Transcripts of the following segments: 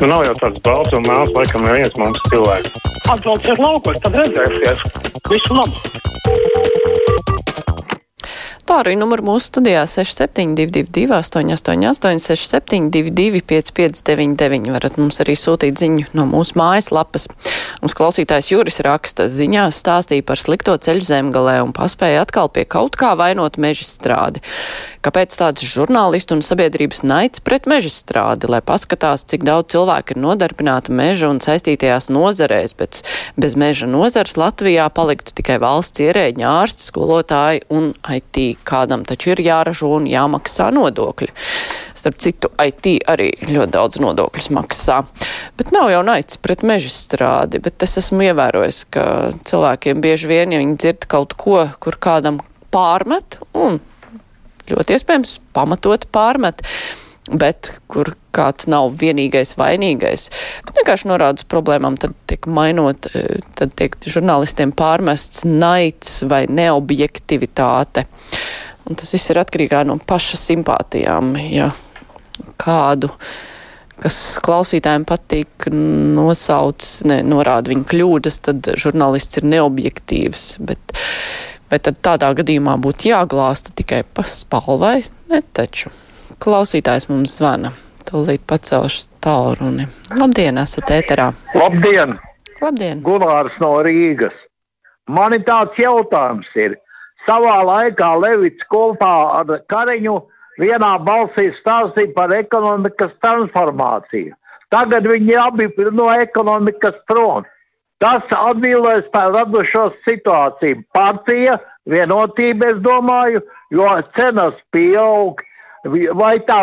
Nu, nav jau tāds balts un melns, laikam, neviens mums cilvēks. Atbrauciet laukos, tad redzēsiet. Visu labu! Tā arī numur mūsu studijā 6722, 888, 672, 559, varat mums arī sūtīt ziņu no mūsu mājaslapas. Mums klausītājs Juris raksta ziņās stāstīja par slikto ceļu zemgalē un paspēja atkal pie kaut kā vainot meža strādi. Kāpēc tāds žurnālistu un sabiedrības naids pret meža strādi, lai paskatās, cik daudz cilvēku ir nodarbināta meža un saistītajās nozarēs, bet bez meža nozars Latvijā paliktu tikai valsts ierēģi, ārsti, skolotāji un IT. Kādam taču ir jāražo un jāmaksā nodokļi. Starp citu, IT arī ļoti daudz nodokļus maksā. Bet nav jau naids pret meža strādi, bet es esmu ievērojis, ka cilvēkiem bieži vien, ja viņi dzird kaut ko, kur kādam pārmet, un ļoti iespējams pamatot pārmet, bet kur kāds nav vienīgais vainīgais, bet vienkārši norāda uz problēmām, tad tiek mainot, tad tiek žurnālistiem pārmests naids vai neobjektivitāte. Un tas viss ir atkarīgā no paša simpātijām. Ja kādu, kas klausītājiem patīk, nosauc, ne, norāda viņa kļūdas, tad žurnālists ir neobjektīvs. Bet, bet tad tādā gadījumā būtu jāglāsta tikai pa spalvai, ne taču. Klausītājs mums zvana. Tūlīt pacelšu tālruni. Labdien, esat ēterā. Labdien! Labdien! Gunārs no Rīgas. Man ir tāds jautājums. Ir. Savā laikā Levits kopā ar Kariņu vienā balsī stāstīja par ekonomikas transformāciju. Tagad viņi abi ir no ekonomikas prom. Tas atbildēs par radušo situāciju. Partija, vienotība, es domāju, jo cenas pieaug. Vai tā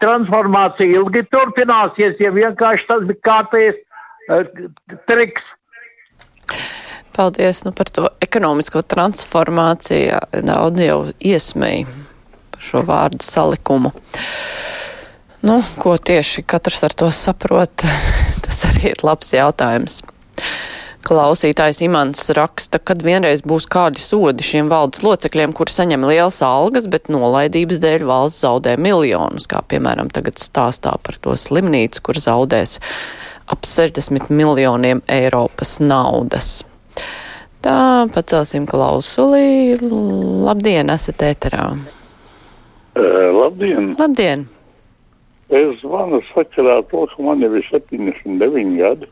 transformācija ilgi turpināsies, ja vienkārši tas bija kārtējs uh, triks? Paldies nu, par to ekonomisko transformāciju. Daudz jau iesmēja par šo vārdu salikumu. Nu, ko tieši katrs ar to saprot, tas arī ir labs jautājums. Klausītājs Imants raksta, kad vienreiz būs kādi sodi šiem valdes locekļiem, kur saņem lielas algas, bet nolaidības dēļ valsts zaudē miljonus, kā piemēram tagad stāstā par to slimnīcu, kur zaudēs ap 60 miljoniem Eiropas naudas. Tā, pacelsim klausulī. Labdien, esat ēterā. Uh, labdien! Labdien! Es zvanu sakarā to, ka man jau ir 79 gadi.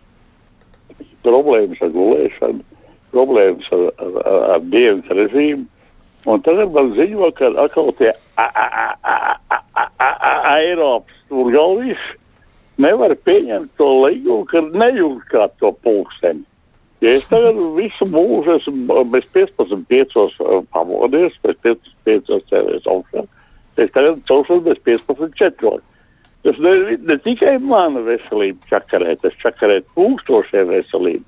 Problēmas ar gulēšanu, problēmas ar, ar, ar, ar dienas režīmu. Un tagad man ziņo, ka atkal tie Eiropas stūrgalvīši nevar pieņemt to līgumu, ka nejūt kā to pulksteni. Ja es tagad visu mūžu esmu bez 15, 5 pamodies, bez 15, 5 cēlies augšā, es tagad celšos bez 15, 4. Tas ne, ne tikai mana veselība čakarē, tas čakarē tūkstošiem veselību.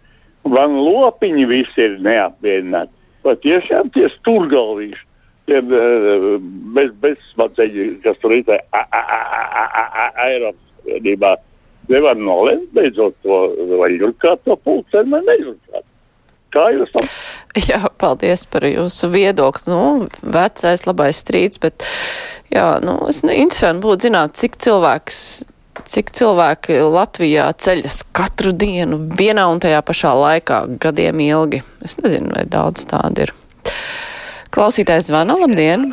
Man lopiņi visi ir neapmierināti. Vai tiešām tie stūrgalvīši, tie bez, bezsmadzeņi, kas tur ir Eiropas Savienībā, nevar nolemt beidzot to, vai jūrkāt to pulceni vai nejūrkāt. Kā jūs tam? Jā, paldies par jūsu viedokli. Nu, vecais labais strīds, bet jā, nu, es interesanti būtu zināt, cik cilvēks, cik cilvēki Latvijā ceļas katru dienu vienā un tajā pašā laikā gadiem ilgi. Es nezinu, vai daudz tādu ir. Klausītājs zvana, labdien!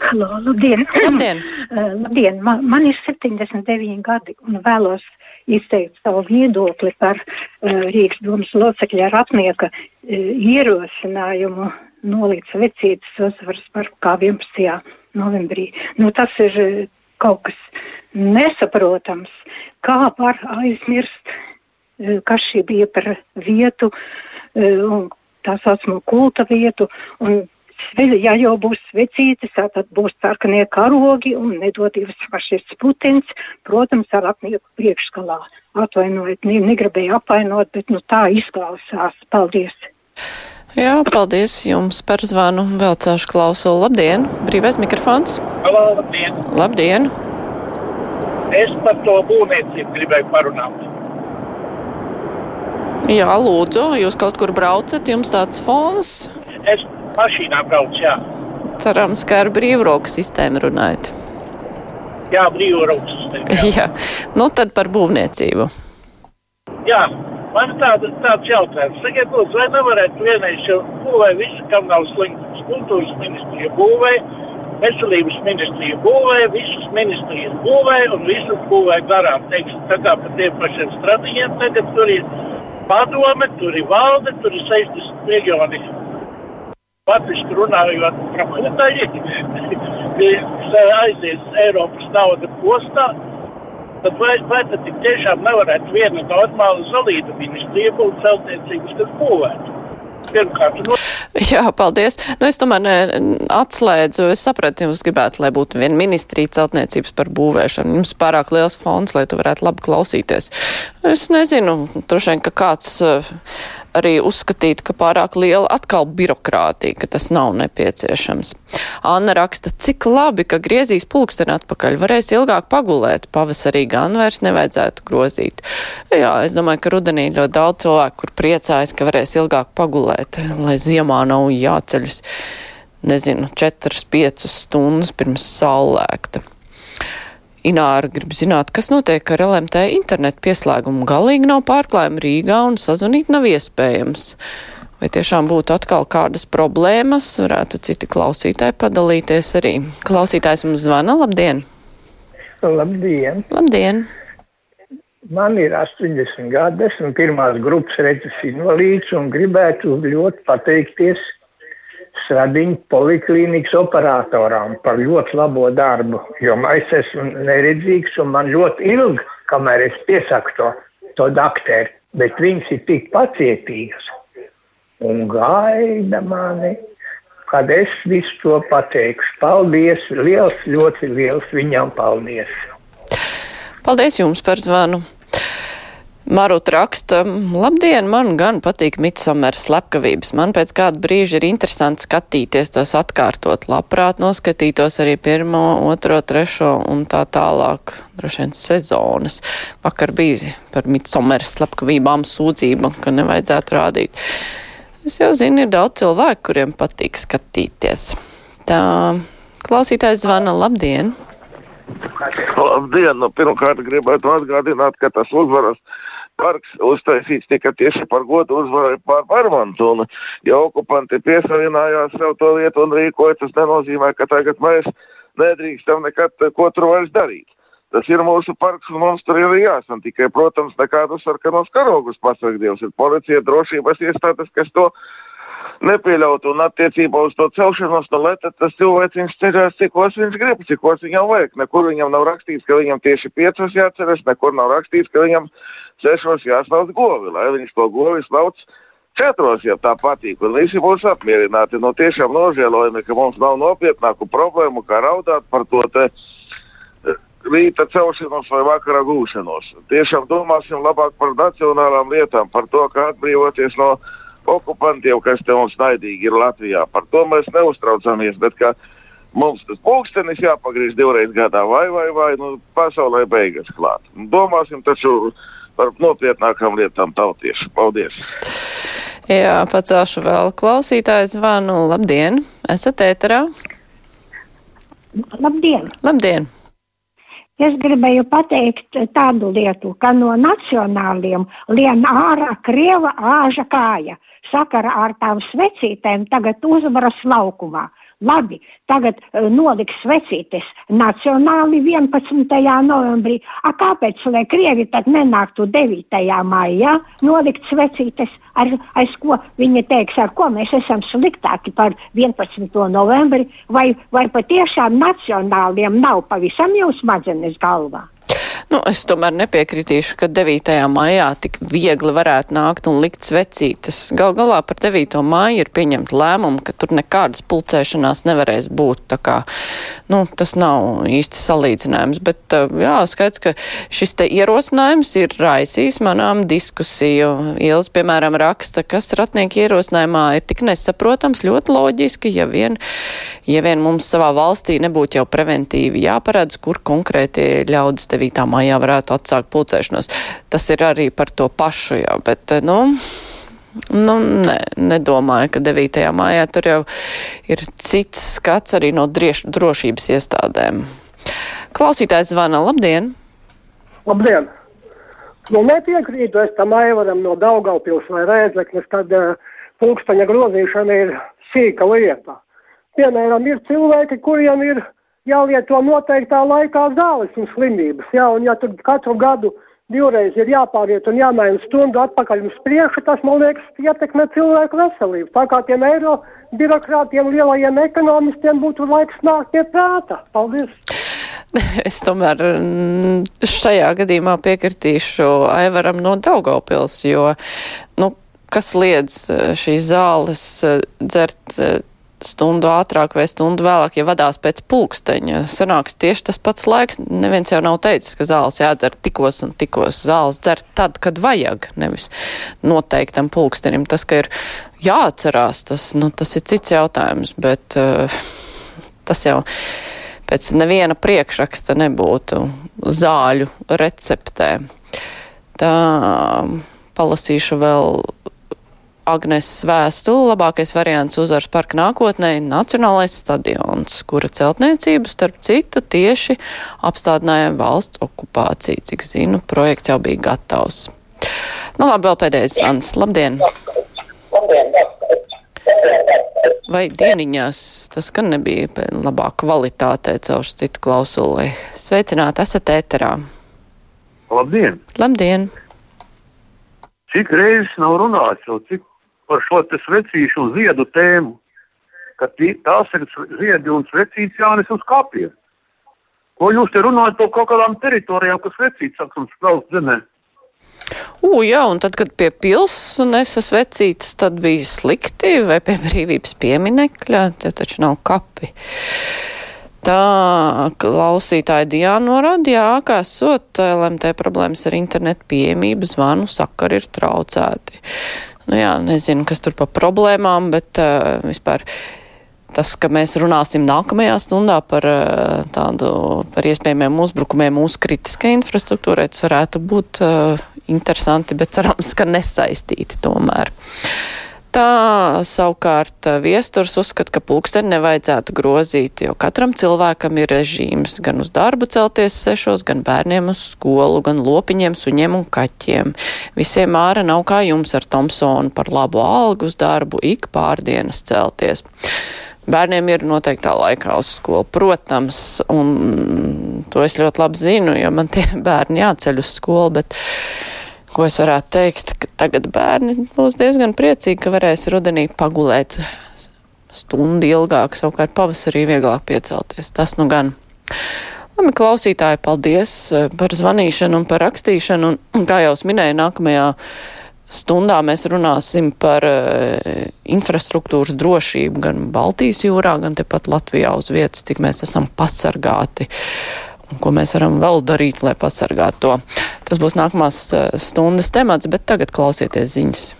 Halo, labdien! Labdien! Uh, labdien. Man, man ir 79 gadi un vēlos izteikt savu viedokli par uh, Rīgas domas locekļa Ratnieka uh, ierosinājumu nolikt vecītas uzvaras par kā 11. novembrī. Nu, tas ir uh, kaut kas nesaprotams. Kā var aizmirst, uh, kas šī bija par vietu, uh, tā saucamo kulta vietu. Un, Ja jau būs svecītes, tad būs sarkanie karogi un nedodības fašists Putins, protams, ar apnieku priekšskalā. Atvainojiet, ne, negribēju apvainot, bet nu, tā izklausās. Paldies! Jā, paldies jums par zvanu. Vēl celšu klausulu. Labdien! Brīvais mikrofons! Halo, labdien! Labdien! Es par to būvniecību gribēju parunāt. Jā, lūdzu, jūs kaut kur braucat, jums tāds fons? Es mašīnā braucu, jā. Cerams, ka ar brīvroku sistēmu runājat. Jā, brīvrakstus. Jā, nu tad par būvniecību. Jā, man tāda, tāds jautājums. Sakiet, lūdzu, vai nevarētu vienreiz jau būvēt visu, kam nav slinkums? Kultūras ministrija būvē, veselības ministrija būvē, visas ministrijas būvē un visus būvē garām. Teiksim, tā kā par tiem pašiem stradiņiem tagad tur ir padome, tur ir valde, tur ir 60 miljoni. Latvijas runājot par monētāju, aizies Eiropas nauda postā. Tad vai, vai tad tiešām nevarētu viena normāla solīda ministrija būt celtniecības, kas būvētu? Pirmkārt, no... Jā, paldies. Nu, es tomēr ne, atslēdzu, es sapratu, jūs gribētu, lai būtu viena ministrija celtniecības par būvēšanu. Jums pārāk liels fonds, lai tu varētu labi klausīties. Es nezinu, droši vien, ka kāds arī uzskatīt, ka pārāk liela atkal birokrātija, ka tas nav nepieciešams. Anna raksta, cik labi, ka griezīs pulksteni atpakaļ, varēs ilgāk pagulēt, pavasarī gan vairs nevajadzētu grozīt. Jā, es domāju, ka rudenī ļoti daudz cilvēku, kur priecājas, ka varēs ilgāk pagulēt, lai ziemā nav jāceļas, nezinu, 4-5 stundas pirms saulēkta. Ināra grib zināt, kas notiek ar LMT internetu pieslēgumu. Galīgi nav pārklājuma Rīgā un sazvanīt nav iespējams. Vai tiešām būtu atkal kādas problēmas, varētu citi klausītāji padalīties arī. Klausītājs mums zvana, labdien! Labdien! Labdien! Man ir 80 gadi, esmu pirmās grupas redzes invalīds un gribētu ļoti pateikties Stradiņa poliklīnikas operatoram par ļoti labo darbu. Jo es esmu neredzīgs un man ļoti ilgi, kamēr es piesaku to, to doktoru, bet viņas ir tik pacietīgas un gaida mani, kad es visu to pateikšu. Paldies! Liels, ļoti liels viņam paldies! Paldies jums par zvanu! Marut raksta, labdien, man gan patīk Midsommers slepkavības. Man pēc kāda brīža ir interesanti skatīties tos atkārtot. Labprāt noskatītos arī pirmo, otro, trešo un tā tālāk, droši vien sezonas. Vakar bija par Midsommers slepkavībām sūdzība, ka nevajadzētu rādīt. Es jau zinu, ir daudz cilvēku, kuriem patīk skatīties. Tā klausītājs zvana, labdien! Labdien! Nu, pirmkārt, gribētu atgādināt, ka tas uzvaras parks uztaisīts tikai tieši par godu uzvarai pār Parmantu. Un, ja okupanti piesavinājās sev to vietu un rīkoja, tas nenozīmē, ka tagad mēs nedrīkstam nekad ko tur vairs darīt. Tas ir mūsu parks, un mums tur ir jāsam. Tikai, protams, nekādus sarkanos karogus pasargdievs. Ir policija, drošības iestādes, kas to nepieļaut. Un attiecībā uz to celšanos no leta tas cilvēks ceļās, cikos viņš grib, cikos viņam vajag. Nekur viņam nav rakstīts, ka viņam tieši piecos jāceras, nekur nav rakstīts, ka viņam sešos jāslauc govi, lai viņš to govi slauc. Četros, ja tā patīk, un visi būs apmierināti. No tiešām nožēlojami, ka mums nav nopietnāku problēmu, kā raudāt par to te eh, rīta celšanos vai vakara gūšanos. Tiešām domāsim labāk par nacionālām lietām, par to, kā atbrīvoties no okupantiem, kas te mums naidīgi ir Latvijā. Par to mēs neuztraucamies. Bet mums tas pulkstenis jāpagriež divreiz gadā, vai, vai, vai nu, pasaulē beigas klāt. Domāsim taču par nopietnākām lietām tautieši. Paldies! Jā, pacelšu vēl klausītāju zvanu. Labdien! Esat ēterā? Labdien! Labdien! Es gribēju pateikt tādu lietu, ka no nacionāliem lien ārā krieva āža kāja sakarā ar tām svecītēm tagad uzvaras laukumā. Labi, tagad uh, noliks svecītes nacionāli 11. novembrī. A, kāpēc, lai Krievi tad nenāktu 9. maijā nolikt svecītes, ar, aiz ko viņi teiks, ar ko mēs esam sliktāki par 11. novembri, vai, vai patiešām nacionāliem nav pavisam jau smadzenes 你到了吧？Nu, es tomēr nepiekritīšu, ka 9. maijā tik viegli varētu nākt un likt svecītas. Gal galā par 9. māju ir pieņemt lēmumu, ka tur nekādas pulcēšanās nevarēs būt. Tā kā, nu, tas nav īsti salīdzinājums, bet jā, skaidrs, ka šis te ierosinājums ir raisījis manām diskusiju. Ielas, piemēram, raksta, kas ratnieku ierosinājumā ir tik nesaprotams, ļoti loģiski, ja vien, ja vien mums savā valstī nebūtu jau preventīvi jāparedz, kur konkrēti ļaudis 9. maijā varētu atsākt pulcēšanos. Tas ir arī par to pašu jau, bet, nu. Nu, ne, nedomāju, ka 9. mājā tur jau ir cits skats arī no drieš, drošības iestādēm. Klausītājs zvana. Labdien! Labdien! Nu, nepiekrītu es tam aivaram no Daugaupils vai Rēzeknes, kad uh, pulksteņa grozīšana ir sīka lieta. Piemēram, ir cilvēki, kuriem ir jālieto noteiktā laikā zāles un slimības. Jā, un ja tur katru gadu divreiz ir jāpāriet un jāmaina stundu atpakaļ uz priekšu, tas, man liekas, ietekmē cilvēku veselību. Tā kā tiem eiro birokrātiem, lielajiem ekonomistiem būtu laiks nākt pie prāta. Paldies! Es tomēr mm, šajā gadījumā piekritīšu Aivaram no Daugavpils, jo, nu, kas liedz eh, šīs zāles eh, dzert eh, stundu ātrāk vai stundu vēlāk, ja vadās pēc pulksteņa. Sanāks tieši tas pats laiks. Neviens jau nav teicis, ka zāles jādzer tikos un tikos. Zāles dzer tad, kad vajag, nevis noteiktam pulkstenim. Tas, ka ir jāatcerās, tas, nu, tas ir cits jautājums, bet uh, tas jau pēc neviena priekšraksta nebūtu zāļu receptē. Tā palasīšu vēl Agneses vēstuli labākais variants uzvaras parka nākotnē - Nacionālais stadions, kura celtniecību starp citu tieši apstādināja valsts okupācija. Cik zinu, projekts jau bija gatavs. Nu labi, vēl pēdējais zvans. Labdien! Vai dieniņās tas gan nebija labā kvalitātē caur citu klausuli? Sveicināti, esat ēterā! Labdien! Labdien! Cik reizes nav runāts, jau cik par šo svecīšu ziedu tēmu, ka tās ir ziedi un svecīts Jānis uz kapiem. Ko jūs te runājat par kaut kādām teritorijām, kas svecīts, sakam, spraukt zemē? U, jā, un tad, kad pie pils nesa svecītas, tad bija slikti, vai pie brīvības pieminekļa, tie taču nav kapi. Tā klausītāja Diana norādīja, ka esot LMT problēmas ar internetu pieejamību, zvanu sakari ir traucēti. Nu jā, nezinu, kas tur pa problēmām, bet uh, vispār tas, ka mēs runāsim nākamajā stundā par uh, tādu, par iespējamiem uzbrukumiem mūsu kritiskai infrastruktūrai, tas varētu būt uh, interesanti, bet cerams, ka nesaistīti tomēr. Tā savukārt viesturs uzskata, ka pulksteni nevajadzētu grozīt, jo katram cilvēkam ir režīms gan uz darbu celties sešos, gan bērniem uz skolu, gan lopiņiem, suņiem un kaķiem. Visiem āra nav kā jums ar Tomsonu par labu algu uz darbu ik pārdienas celties. Bērniem ir noteiktā laikā uz skolu, protams, un to es ļoti labi zinu, jo man tie bērni jāceļ uz skolu, bet ko es varētu teikt, ka tagad bērni būs diezgan priecīgi, ka varēs rudenī pagulēt stundu ilgāk, savukārt pavasarī vieglāk piecelties. Tas nu gan. Labi, klausītāji, paldies eh, par zvanīšanu un par rakstīšanu, un, kā jau es minēju, nākamajā stundā mēs runāsim par uh, infrastruktūras drošību gan Baltijas jūrā, gan tepat Latvijā uz vietas, cik mēs esam pasargāti un ko mēs varam vēl darīt, lai pasargātu to. Tas būs nākamās eh, stundas temats, bet tagad klausieties ziņas.